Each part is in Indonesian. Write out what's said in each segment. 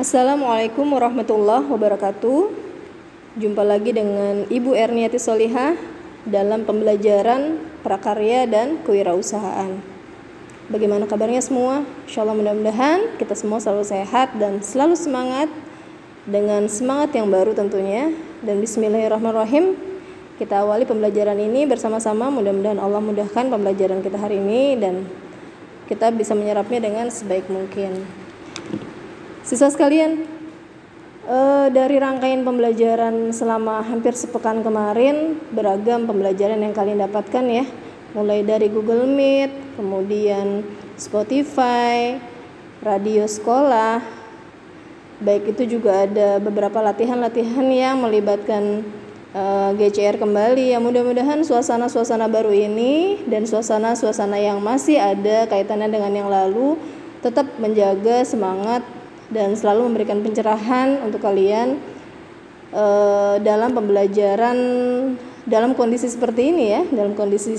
Assalamualaikum warahmatullahi wabarakatuh. Jumpa lagi dengan Ibu Erniati Solihah dalam pembelajaran prakarya dan kewirausahaan. Bagaimana kabarnya semua? Insya Allah mudah-mudahan kita semua selalu sehat dan selalu semangat dengan semangat yang baru tentunya. Dan Bismillahirrahmanirrahim kita awali pembelajaran ini bersama-sama. Mudah-mudahan Allah mudahkan pembelajaran kita hari ini dan kita bisa menyerapnya dengan sebaik mungkin. Siswa sekalian, eh, dari rangkaian pembelajaran selama hampir sepekan kemarin, beragam pembelajaran yang kalian dapatkan ya, mulai dari Google Meet, kemudian Spotify, radio sekolah, baik itu juga ada beberapa latihan-latihan yang melibatkan eh, GCR kembali. Ya mudah-mudahan suasana-suasana baru ini dan suasana-suasana yang masih ada kaitannya dengan yang lalu tetap menjaga semangat dan selalu memberikan pencerahan untuk kalian uh, dalam pembelajaran dalam kondisi seperti ini ya dalam kondisi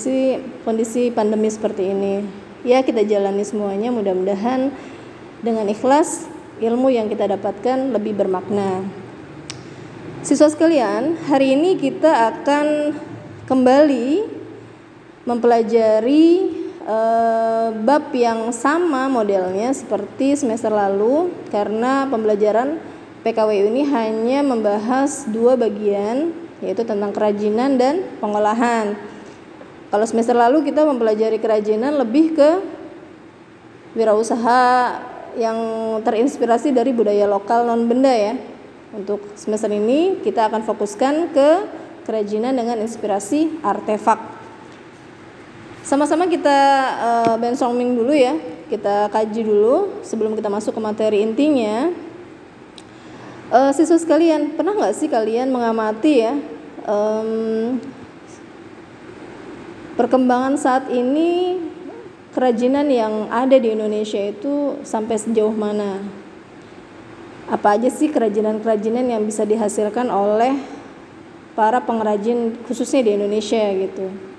kondisi pandemi seperti ini ya kita jalani semuanya mudah-mudahan dengan ikhlas ilmu yang kita dapatkan lebih bermakna. Siswa sekalian, hari ini kita akan kembali mempelajari uh, bab yang sama modelnya seperti semester lalu karena pembelajaran PKW ini hanya membahas dua bagian yaitu tentang kerajinan dan pengolahan. Kalau semester lalu kita mempelajari kerajinan lebih ke wirausaha yang terinspirasi dari budaya lokal non benda ya. Untuk semester ini kita akan fokuskan ke kerajinan dengan inspirasi artefak. Sama-sama kita uh, brainstorming dulu ya. Kita kaji dulu sebelum kita masuk ke materi intinya. Uh, siswa sekalian, pernah nggak sih kalian mengamati ya um, perkembangan saat ini kerajinan yang ada di Indonesia itu sampai sejauh mana? Apa aja sih kerajinan-kerajinan yang bisa dihasilkan oleh para pengrajin khususnya di Indonesia gitu?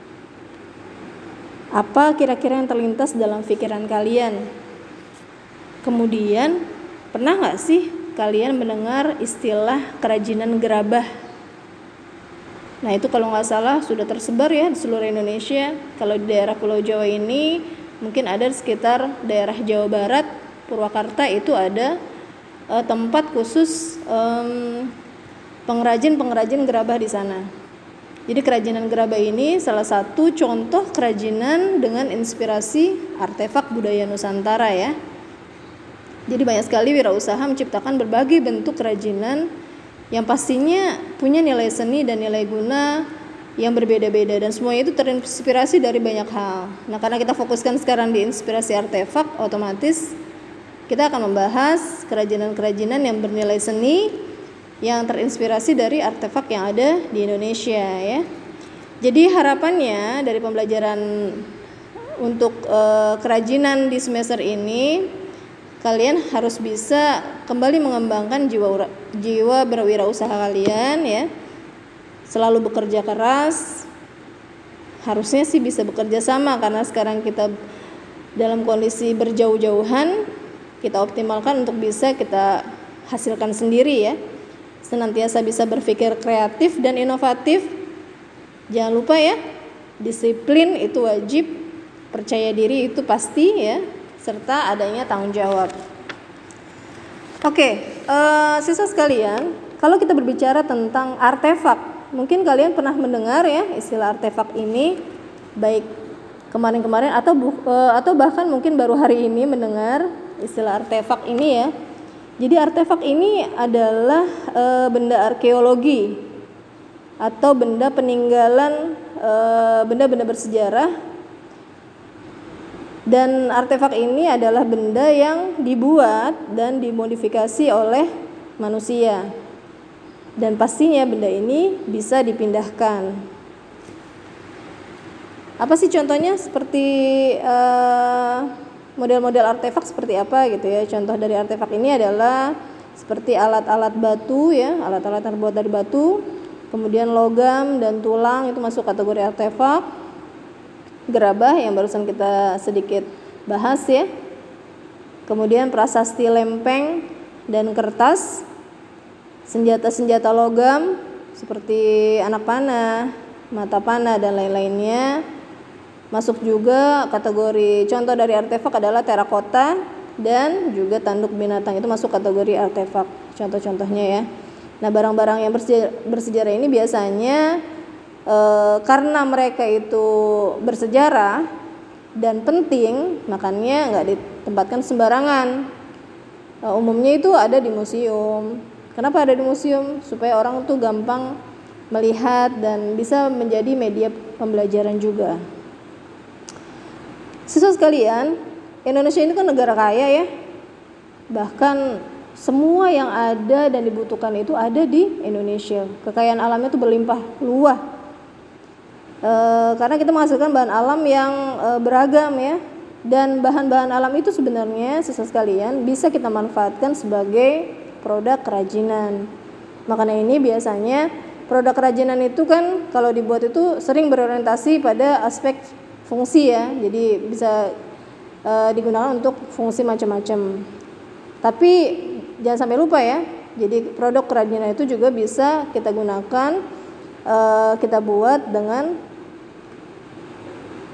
Apa kira-kira yang terlintas dalam pikiran kalian? Kemudian, pernah nggak sih kalian mendengar istilah kerajinan gerabah? Nah itu kalau nggak salah sudah tersebar ya di seluruh Indonesia. Kalau di daerah Pulau Jawa ini mungkin ada di sekitar daerah Jawa Barat Purwakarta itu ada uh, tempat khusus um, pengrajin-pengrajin gerabah di sana. Jadi kerajinan gerabah ini salah satu contoh kerajinan dengan inspirasi artefak budaya Nusantara ya. Jadi banyak sekali wirausaha menciptakan berbagai bentuk kerajinan yang pastinya punya nilai seni dan nilai guna yang berbeda-beda dan semuanya itu terinspirasi dari banyak hal. Nah, karena kita fokuskan sekarang di inspirasi artefak, otomatis kita akan membahas kerajinan-kerajinan yang bernilai seni yang terinspirasi dari artefak yang ada di Indonesia ya. Jadi harapannya dari pembelajaran untuk e, kerajinan di semester ini kalian harus bisa kembali mengembangkan jiwa jiwa berwirausaha kalian ya. Selalu bekerja keras. Harusnya sih bisa bekerja sama karena sekarang kita dalam kondisi berjauh-jauhan kita optimalkan untuk bisa kita hasilkan sendiri ya senantiasa bisa berpikir kreatif dan inovatif jangan lupa ya disiplin itu wajib percaya diri itu pasti ya serta adanya tanggung jawab oke uh, siswa sekalian kalau kita berbicara tentang artefak mungkin kalian pernah mendengar ya istilah artefak ini baik kemarin-kemarin atau uh, atau bahkan mungkin baru hari ini mendengar istilah artefak ini ya. Jadi artefak ini adalah uh, benda arkeologi atau benda peninggalan benda-benda bersejarah. Dan artefak ini adalah benda yang dibuat dan dimodifikasi oleh manusia. Dan pastinya benda ini bisa dipindahkan. Apa sih contohnya? Seperti eh, model-model artefak seperti apa gitu ya? Contoh dari artefak ini adalah seperti alat-alat batu ya, alat-alat terbuat dari batu, kemudian logam dan tulang itu masuk kategori artefak. Gerabah yang barusan kita sedikit bahas ya. Kemudian prasasti lempeng dan kertas, senjata-senjata logam seperti anak panah, mata panah dan lain-lainnya. Masuk juga kategori contoh dari artefak adalah terakota dan juga tanduk binatang itu masuk kategori artefak. Contoh-contohnya ya. Nah, barang-barang yang bersejarah ini biasanya e, karena mereka itu bersejarah dan penting, makanya nggak ditempatkan sembarangan. E, umumnya itu ada di museum. Kenapa ada di museum? Supaya orang tuh gampang melihat dan bisa menjadi media pembelajaran juga. Siswa sekalian, Indonesia ini kan negara kaya ya. Bahkan semua yang ada dan dibutuhkan itu ada di Indonesia. Kekayaan alamnya itu berlimpah luah. E, karena kita menghasilkan bahan alam yang e, beragam ya. Dan bahan-bahan alam itu sebenarnya sisa sekalian bisa kita manfaatkan sebagai produk kerajinan. Makanya ini biasanya produk kerajinan itu kan kalau dibuat itu sering berorientasi pada aspek fungsi ya. Jadi bisa e, digunakan untuk fungsi macam-macam. Tapi jangan sampai lupa ya. Jadi produk kerajinan itu juga bisa kita gunakan uh, kita buat dengan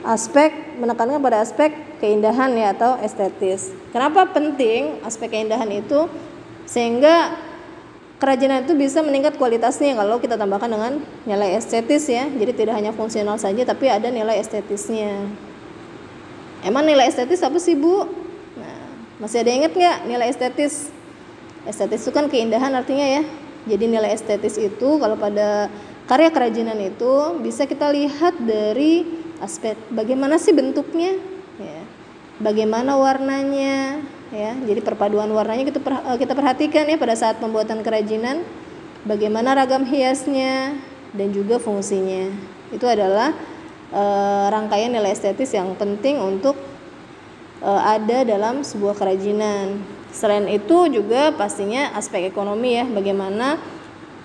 aspek menekankan pada aspek keindahan ya atau estetis. Kenapa penting aspek keindahan itu? Sehingga kerajinan itu bisa meningkat kualitasnya kalau kita tambahkan dengan nilai estetis ya. Jadi tidak hanya fungsional saja tapi ada nilai estetisnya. Emang nilai estetis apa sih Bu? Nah, masih ada yang ingat nggak nilai estetis? estetis itu kan keindahan artinya ya jadi nilai estetis itu kalau pada karya kerajinan itu bisa kita lihat dari aspek bagaimana sih bentuknya ya bagaimana warnanya ya jadi perpaduan warnanya kita eh, kita perhatikan ya pada saat pembuatan kerajinan bagaimana ragam hiasnya dan juga fungsinya. Itu adalah e, rangkaian nilai estetis yang penting untuk e, ada dalam sebuah kerajinan. Selain itu juga pastinya aspek ekonomi ya, bagaimana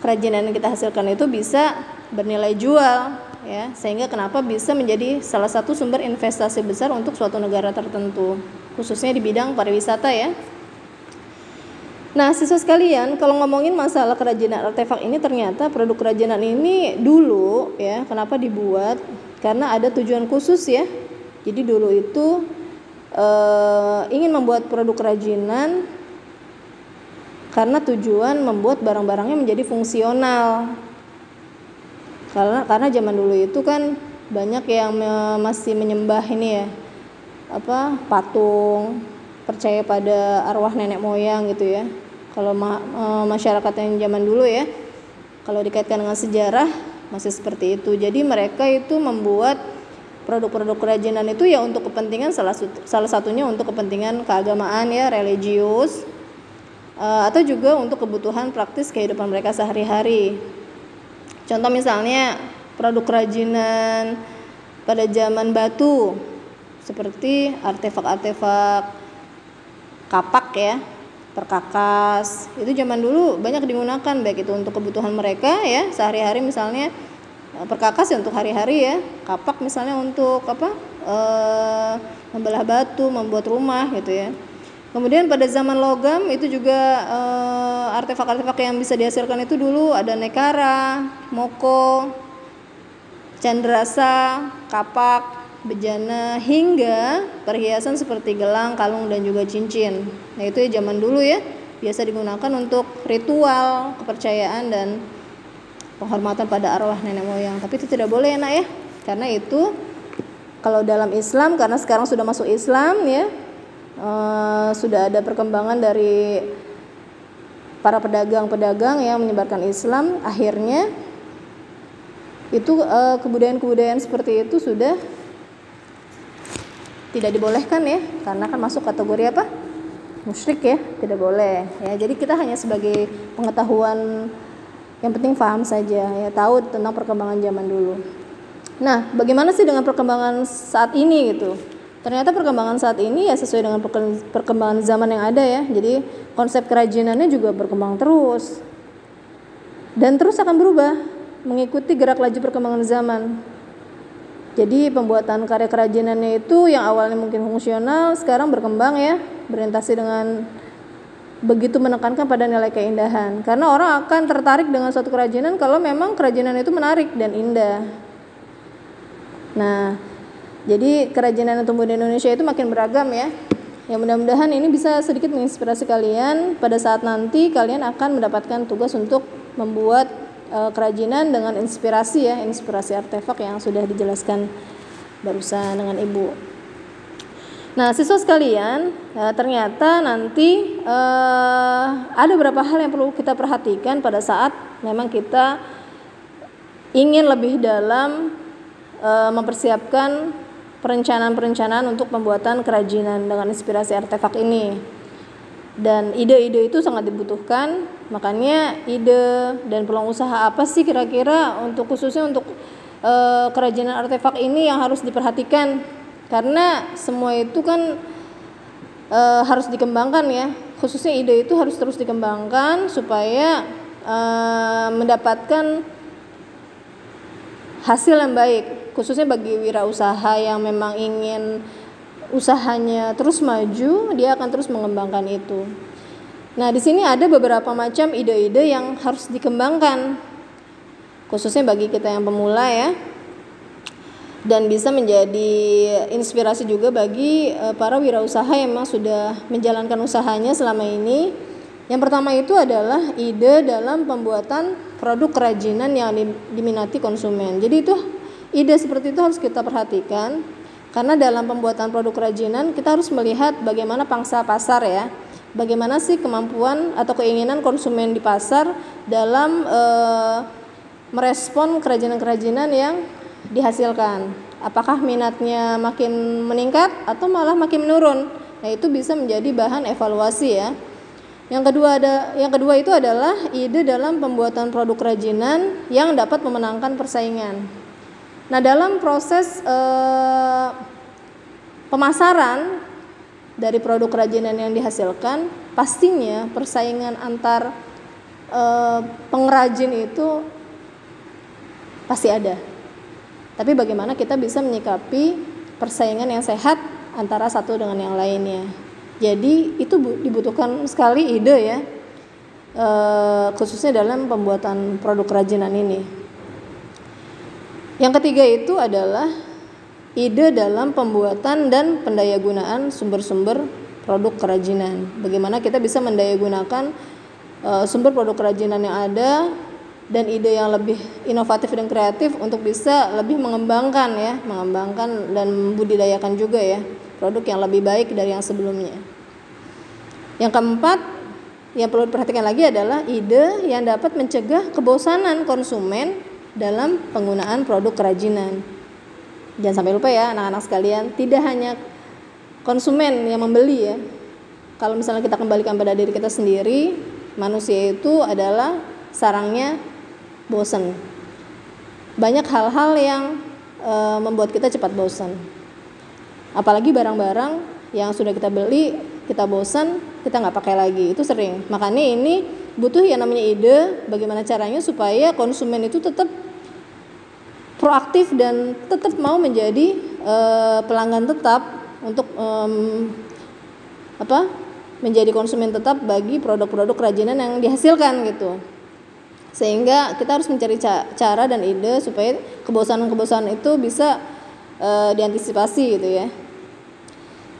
kerajinan yang kita hasilkan itu bisa bernilai jual ya, sehingga kenapa bisa menjadi salah satu sumber investasi besar untuk suatu negara tertentu, khususnya di bidang pariwisata ya. Nah, siswa sekalian, kalau ngomongin masalah kerajinan artefak ini ternyata produk kerajinan ini dulu ya, kenapa dibuat? Karena ada tujuan khusus ya. Jadi dulu itu uh, ingin membuat produk kerajinan karena tujuan membuat barang-barangnya menjadi fungsional. Karena karena zaman dulu itu kan banyak yang masih menyembah ini ya apa patung percaya pada arwah nenek moyang gitu ya. Kalau ma, e, masyarakat yang zaman dulu ya kalau dikaitkan dengan sejarah masih seperti itu. Jadi mereka itu membuat produk-produk kerajinan itu ya untuk kepentingan salah salah satunya untuk kepentingan keagamaan ya religius uh, atau juga untuk kebutuhan praktis kehidupan mereka sehari-hari. Contoh misalnya produk kerajinan pada zaman batu seperti artefak-artefak kapak ya perkakas. Itu zaman dulu banyak digunakan baik itu untuk kebutuhan mereka ya sehari-hari misalnya Eh, perkakas ya untuk hari-hari ya kapak misalnya untuk apa e, membelah batu membuat rumah gitu ya. Kemudian pada zaman logam itu juga eh, artefak-artefak yang bisa dihasilkan itu dulu ada nekara moko candrasa kapak bejana hingga perhiasan seperti gelang kalung dan juga cincin. Nah itu ya zaman dulu ya biasa digunakan untuk ritual kepercayaan dan penghormatan pada arwah nenek moyang. Tapi itu tidak boleh enak ya. Karena itu kalau dalam Islam karena sekarang sudah masuk Islam ya uh, sudah ada perkembangan dari para pedagang-pedagang yang menyebarkan Islam akhirnya itu uh, kebudayaan-kebudayaan seperti itu sudah tidak dibolehkan ya karena kan masuk kategori apa? Musyrik ya tidak boleh. Ya jadi kita hanya sebagai pengetahuan yang penting paham saja ya tahu tentang perkembangan zaman dulu. Nah bagaimana sih dengan perkembangan saat ini gitu? Ternyata perkembangan saat ini ya sesuai dengan perkembangan zaman yang ada ya jadi konsep kerajinannya juga berkembang terus. Dan terus akan berubah mengikuti gerak laju perkembangan zaman jadi pembuatan karya kerajinannya itu yang awalnya mungkin fungsional sekarang berkembang ya berorientasi dengan begitu menekankan pada nilai keindahan karena orang akan tertarik dengan suatu kerajinan kalau memang kerajinan itu menarik dan indah. Nah, jadi kerajinan yang tumbuh di Indonesia itu makin beragam ya. Ya mudah-mudahan ini bisa sedikit menginspirasi kalian pada saat nanti kalian akan mendapatkan tugas untuk membuat e, kerajinan dengan inspirasi ya, inspirasi artefak yang sudah dijelaskan barusan dengan Ibu. Nah, siswa sekalian, ya, ternyata nanti eh, ada beberapa hal yang perlu kita perhatikan pada saat memang kita ingin lebih dalam eh, mempersiapkan perencanaan-perencanaan untuk pembuatan kerajinan dengan inspirasi artefak ini. Dan ide-ide itu sangat dibutuhkan, makanya ide dan peluang usaha apa sih kira-kira untuk khususnya untuk eh, kerajinan artefak ini yang harus diperhatikan? Karena semua itu kan e, harus dikembangkan ya. Khususnya ide itu harus terus dikembangkan supaya e, mendapatkan hasil yang baik. Khususnya bagi wirausaha yang memang ingin usahanya terus maju dia akan terus mengembangkan itu nah di sini ada beberapa macam ide-ide yang harus dikembangkan khususnya bagi kita yang pemula ya dan bisa menjadi inspirasi juga bagi uh, para wirausaha yang memang sudah menjalankan usahanya selama ini. Yang pertama itu adalah ide dalam pembuatan produk kerajinan yang diminati konsumen. Jadi itu ide seperti itu harus kita perhatikan karena dalam pembuatan produk kerajinan kita harus melihat bagaimana pangsa pasar ya. Bagaimana sih kemampuan atau keinginan konsumen di pasar dalam uh, merespon kerajinan-kerajinan yang dihasilkan. Apakah minatnya makin meningkat atau malah makin menurun? Nah, itu bisa menjadi bahan evaluasi ya. Yang kedua ada yang kedua itu adalah ide dalam pembuatan produk kerajinan yang dapat memenangkan persaingan. Nah, dalam proses eh, pemasaran dari produk kerajinan yang dihasilkan, pastinya persaingan antar eh, pengrajin itu pasti ada. Tapi bagaimana kita bisa menyikapi persaingan yang sehat antara satu dengan yang lainnya. Jadi itu dibutuhkan sekali ide ya, e, khususnya dalam pembuatan produk kerajinan ini. Yang ketiga itu adalah ide dalam pembuatan dan pendayagunaan sumber-sumber produk kerajinan. Bagaimana kita bisa mendayagunakan e, sumber produk kerajinan yang ada dan ide yang lebih inovatif dan kreatif untuk bisa lebih mengembangkan ya, mengembangkan dan budidayakan juga ya produk yang lebih baik dari yang sebelumnya. Yang keempat yang perlu diperhatikan lagi adalah ide yang dapat mencegah kebosanan konsumen dalam penggunaan produk kerajinan. Jangan sampai lupa ya anak-anak sekalian, tidak hanya konsumen yang membeli ya. Kalau misalnya kita kembalikan pada diri kita sendiri, manusia itu adalah sarangnya bosan. Banyak hal-hal yang e, membuat kita cepat bosan. Apalagi barang-barang yang sudah kita beli, kita bosan, kita nggak pakai lagi. Itu sering. Makanya ini butuh yang namanya ide bagaimana caranya supaya konsumen itu tetap proaktif dan tetap mau menjadi e, pelanggan tetap untuk e, apa menjadi konsumen tetap bagi produk-produk kerajinan yang dihasilkan gitu sehingga kita harus mencari cara dan ide supaya kebosanan-kebosanan itu bisa e, diantisipasi gitu ya.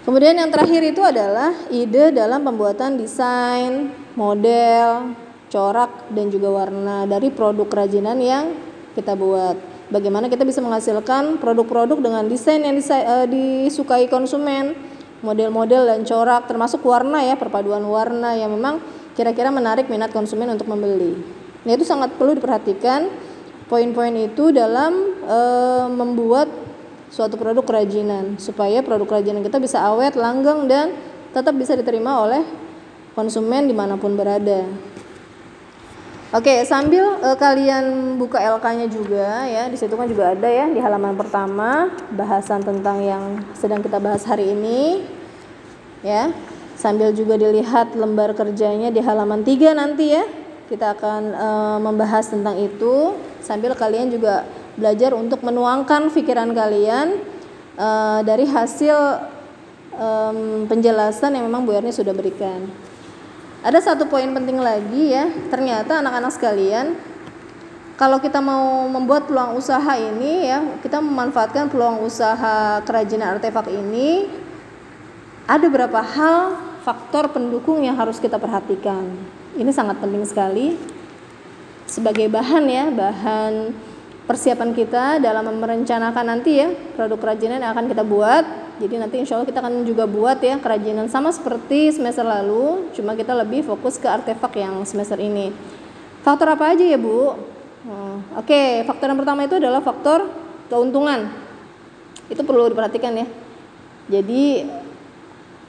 Kemudian yang terakhir itu adalah ide dalam pembuatan desain, model, corak dan juga warna dari produk kerajinan yang kita buat. Bagaimana kita bisa menghasilkan produk-produk dengan desain yang e, disukai konsumen, model-model dan corak termasuk warna ya, perpaduan warna yang memang kira-kira menarik minat konsumen untuk membeli. Nah, itu sangat perlu diperhatikan poin-poin itu dalam e, membuat suatu produk kerajinan supaya produk kerajinan kita bisa awet, langgeng dan tetap bisa diterima oleh konsumen di mana pun berada. Oke, sambil e, kalian buka LK-nya juga ya, di situ kan juga ada ya di halaman pertama bahasan tentang yang sedang kita bahas hari ini. Ya. Sambil juga dilihat lembar kerjanya di halaman 3 nanti ya kita akan uh, membahas tentang itu sambil kalian juga belajar untuk menuangkan pikiran kalian uh, dari hasil um, penjelasan yang memang Bu Erni sudah berikan. Ada satu poin penting lagi ya. Ternyata anak-anak sekalian kalau kita mau membuat peluang usaha ini ya kita memanfaatkan peluang usaha kerajinan artefak ini ada beberapa hal faktor pendukung yang harus kita perhatikan. Ini sangat penting sekali. Sebagai bahan ya bahan persiapan kita dalam merencanakan nanti ya produk kerajinan yang akan kita buat jadi nanti insya Allah kita akan juga buat ya kerajinan sama seperti semester lalu cuma kita lebih fokus ke artefak yang semester ini. Faktor apa aja ya Bu? Hmm, oke okay, faktor yang pertama itu adalah faktor keuntungan. Itu perlu diperhatikan ya. Jadi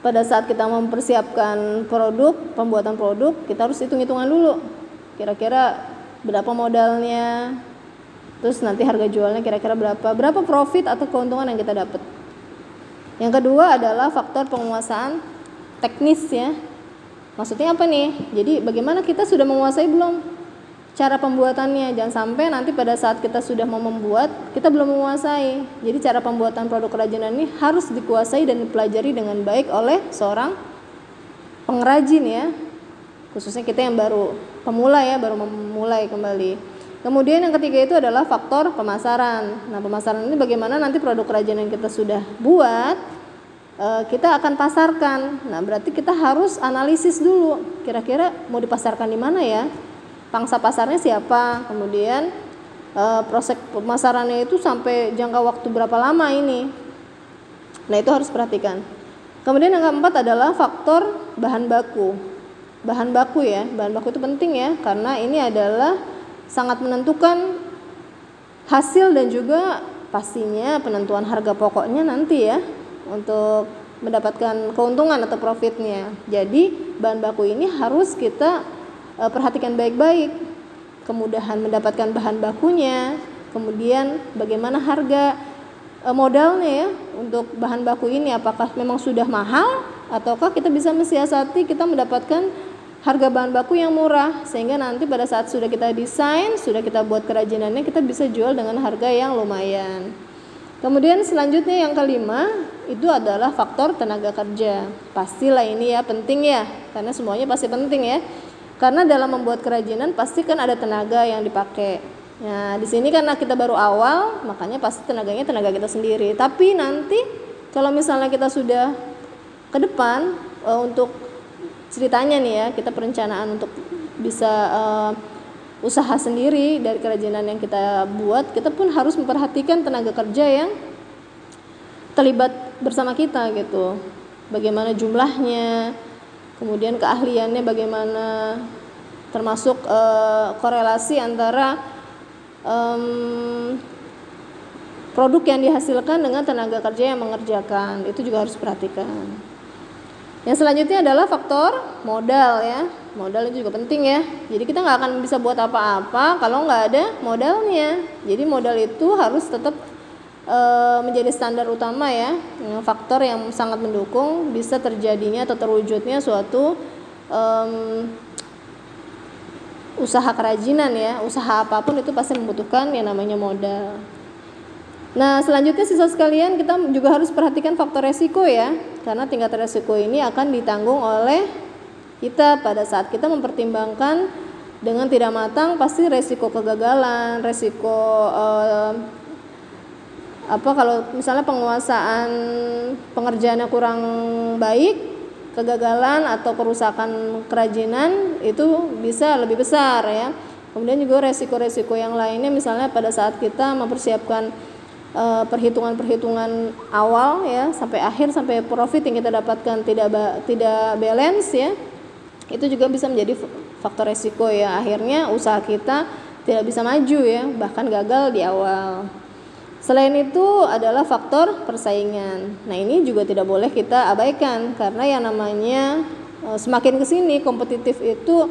pada saat kita mempersiapkan produk pembuatan produk kita harus hitung hitungan dulu. Kira-kira berapa modalnya terus nanti harga jualnya kira-kira berapa berapa profit atau keuntungan yang kita dapat yang kedua adalah faktor penguasaan teknis ya. Maksudnya apa nih? Jadi bagaimana kita sudah menguasai belum? Cara pembuatannya. Jangan sampai nanti pada saat kita sudah mau membuat kita belum menguasai. Jadi cara pembuatan produk kerajinan ini harus dikuasai dan dipelajari dengan baik oleh seorang pengrajin ya. Khususnya kita yang baru pemula ya baru memulai kembali Kemudian yang ketiga itu adalah faktor pemasaran. Nah, pemasaran ini bagaimana nanti produk kerajinan yang kita sudah buat eh, kita akan pasarkan. Nah, berarti kita harus analisis dulu. Kira-kira mau dipasarkan di mana ya? Pangsa pasarnya siapa? Kemudian eh, proses pemasarannya itu sampai jangka waktu berapa lama ini? Nah, itu harus perhatikan. Kemudian yang keempat adalah faktor bahan baku. Bahan baku ya, bahan baku itu penting ya karena ini adalah sangat menentukan hasil dan juga pastinya penentuan harga pokoknya nanti ya untuk mendapatkan keuntungan atau profitnya. Jadi bahan baku ini harus kita e, perhatikan baik-baik. Kemudahan mendapatkan bahan bakunya, kemudian bagaimana harga e, modalnya ya untuk bahan baku ini apakah memang sudah mahal ataukah kita bisa mensiasati kita mendapatkan harga bahan baku yang murah sehingga nanti pada saat sudah kita desain, sudah kita buat kerajinannya kita bisa jual dengan harga yang lumayan. Kemudian selanjutnya yang kelima itu adalah faktor tenaga kerja. Pastilah ini ya penting ya karena semuanya pasti penting ya. Karena dalam membuat kerajinan pasti kan ada tenaga yang dipakai. Nah, di sini karena kita baru awal, makanya pasti tenaganya tenaga kita sendiri. Tapi nanti kalau misalnya kita sudah ke depan e, untuk ceritanya nih ya kita perencanaan untuk bisa uh, usaha sendiri dari kerajinan yang kita buat kita pun harus memperhatikan tenaga kerja yang terlibat bersama kita gitu. Bagaimana jumlahnya kemudian keahliannya bagaimana termasuk uh, korelasi antara um, produk yang dihasilkan dengan tenaga kerja yang mengerjakan. Itu juga harus perhatikan yang selanjutnya adalah faktor modal ya. Modal itu juga penting ya. Jadi kita nggak akan bisa buat apa-apa kalau nggak ada modalnya. Jadi modal itu harus tetap e, menjadi standar utama ya. Faktor yang sangat mendukung bisa terjadinya atau terwujudnya suatu e, usaha kerajinan ya. Usaha apa pun itu pasti membutuhkan yang namanya modal. Nah, selanjutnya sisa sekalian kita juga harus perhatikan faktor resiko ya. Karena tingkat resiko ini akan ditanggung oleh kita pada saat kita mempertimbangkan dengan tidak matang pasti resiko kegagalan, resiko eh, apa kalau misalnya penguasaan pengerjaannya kurang baik, kegagalan atau kerusakan kerajinan itu bisa lebih besar ya. Kemudian juga resiko-resiko yang lainnya misalnya pada saat kita mempersiapkan perhitungan-perhitungan awal ya sampai akhir sampai profit yang kita dapatkan tidak tidak balance ya itu juga bisa menjadi faktor resiko ya. Akhirnya usaha kita tidak bisa maju ya bahkan gagal di awal. Selain itu adalah faktor persaingan. Nah ini juga tidak boleh kita abaikan karena yang namanya eh, semakin ke sini kompetitif itu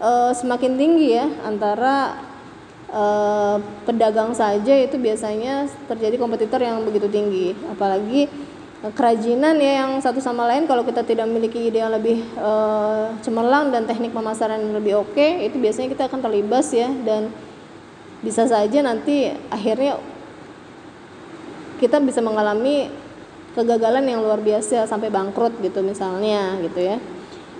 eh, semakin tinggi ya antara eh, pedagang saja itu biasanya terjadi kompetitor yang begitu tinggi. Apalagi eh, kerajinan ya yang satu sama lain kalau kita tidak memiliki ide yang lebih eh, cemerlang dan teknik pemasaran yang lebih oke okay, itu biasanya kita akan terlibas ya. Dan bisa saja nanti akhirnya kita bisa mengalami kegagalan yang luar biasa sampai bangkrut gitu misalnya gitu ya.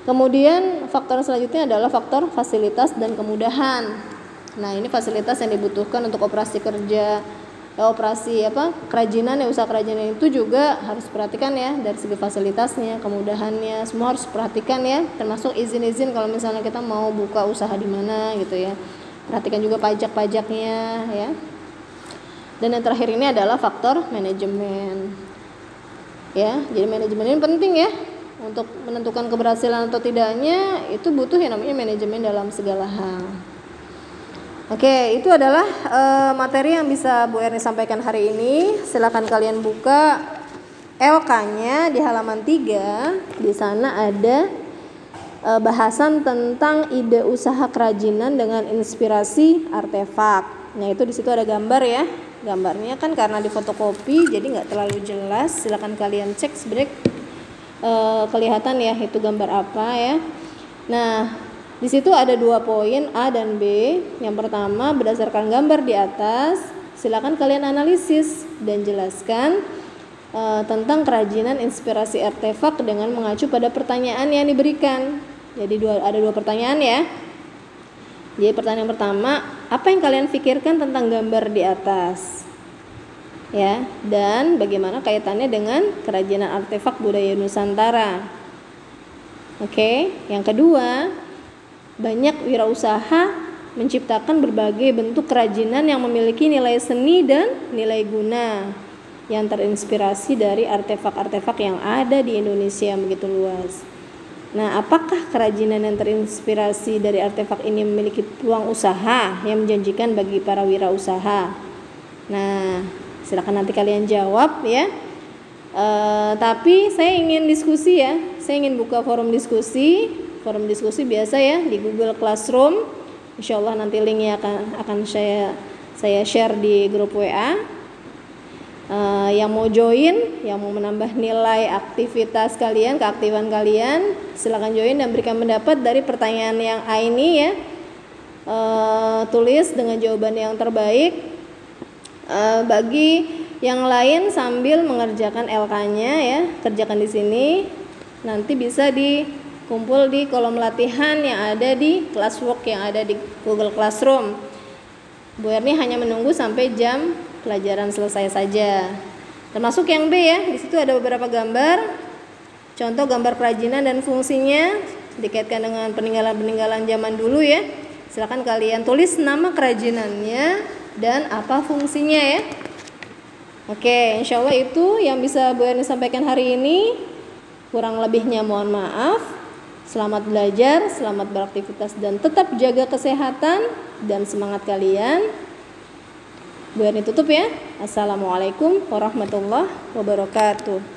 Kemudian faktor selanjutnya adalah faktor fasilitas dan kemudahan. Nah, ini fasilitas yang dibutuhkan untuk operasi kerja eh, operasi apa kerajinan ya usaha kerajinan itu juga harus perhatikan ya dari segi fasilitasnya kemudahannya semua harus perhatikan ya termasuk izin-izin kalau misalnya kita mau buka usaha di mana gitu ya. Perhatikan juga pajak-pajaknya ya. Dan yang terakhir ini adalah faktor manajemen ya. Jadi manajemen ini penting ya untuk menentukan keberhasilan atau tidaknya itu butuh yang namanya manajemen dalam segala hal. Oke, itu adalah uh, materi yang bisa Bu Erni sampaikan hari ini. Silakan kalian buka LK-nya di halaman 3. Di sana ada uh, bahasan tentang ide usaha kerajinan dengan inspirasi artefak. Nah, itu di situ ada gambar ya. Gambarnya kan karena di fotokopi jadi nggak terlalu jelas. Silakan kalian cek sebenarnya e, kelihatan ya itu gambar apa ya. Nah, di situ ada dua poin A dan B. Yang pertama berdasarkan gambar di atas, silakan kalian analisis dan jelaskan e, tentang kerajinan inspirasi artefak dengan mengacu pada pertanyaan yang diberikan. Jadi dua, ada dua pertanyaan ya. Jadi pertanyaan pertama, apa yang kalian pikirkan tentang gambar di atas? ya dan bagaimana kaitannya dengan kerajinan artefak budaya Nusantara. Oke, yang kedua, banyak wirausaha menciptakan berbagai bentuk kerajinan yang memiliki nilai seni dan nilai guna yang terinspirasi dari artefak-artefak yang ada di Indonesia yang begitu luas. Nah, apakah kerajinan yang terinspirasi dari artefak ini memiliki peluang usaha yang menjanjikan bagi para wirausaha? Nah, Silakan nanti kalian jawab ya. Uh, tapi saya ingin diskusi ya. Saya ingin buka forum diskusi. Forum diskusi biasa ya di Google Classroom. Insya Allah nanti linknya akan akan saya saya share di grup WA. Uh, eh, yang mau join, yang mau menambah nilai aktivitas kalian, keaktifan kalian, silakan join dan berikan pendapat dari pertanyaan yang A ini ya. Uh, tulis dengan jawaban yang terbaik uh, bagi yang lain sambil mengerjakan LK-nya ya kerjakan di sini nanti bisa dikumpul di kolom latihan yang ada di classwork yang ada di Google Classroom Bu Erni hanya menunggu sampai jam pelajaran selesai saja termasuk yang B ya di situ ada beberapa gambar contoh gambar kerajinan dan fungsinya dikaitkan dengan peninggalan-peninggalan zaman dulu ya silahkan kalian tulis nama kerajinannya dan apa fungsinya ya. Oke, insya Allah itu yang bisa Bu Erni sampaikan hari ini. Kurang lebihnya mohon maaf. Selamat belajar, selamat beraktivitas dan tetap jaga kesehatan dan semangat kalian. Bu Erni tutup ya. Assalamualaikum warahmatullahi wabarakatuh.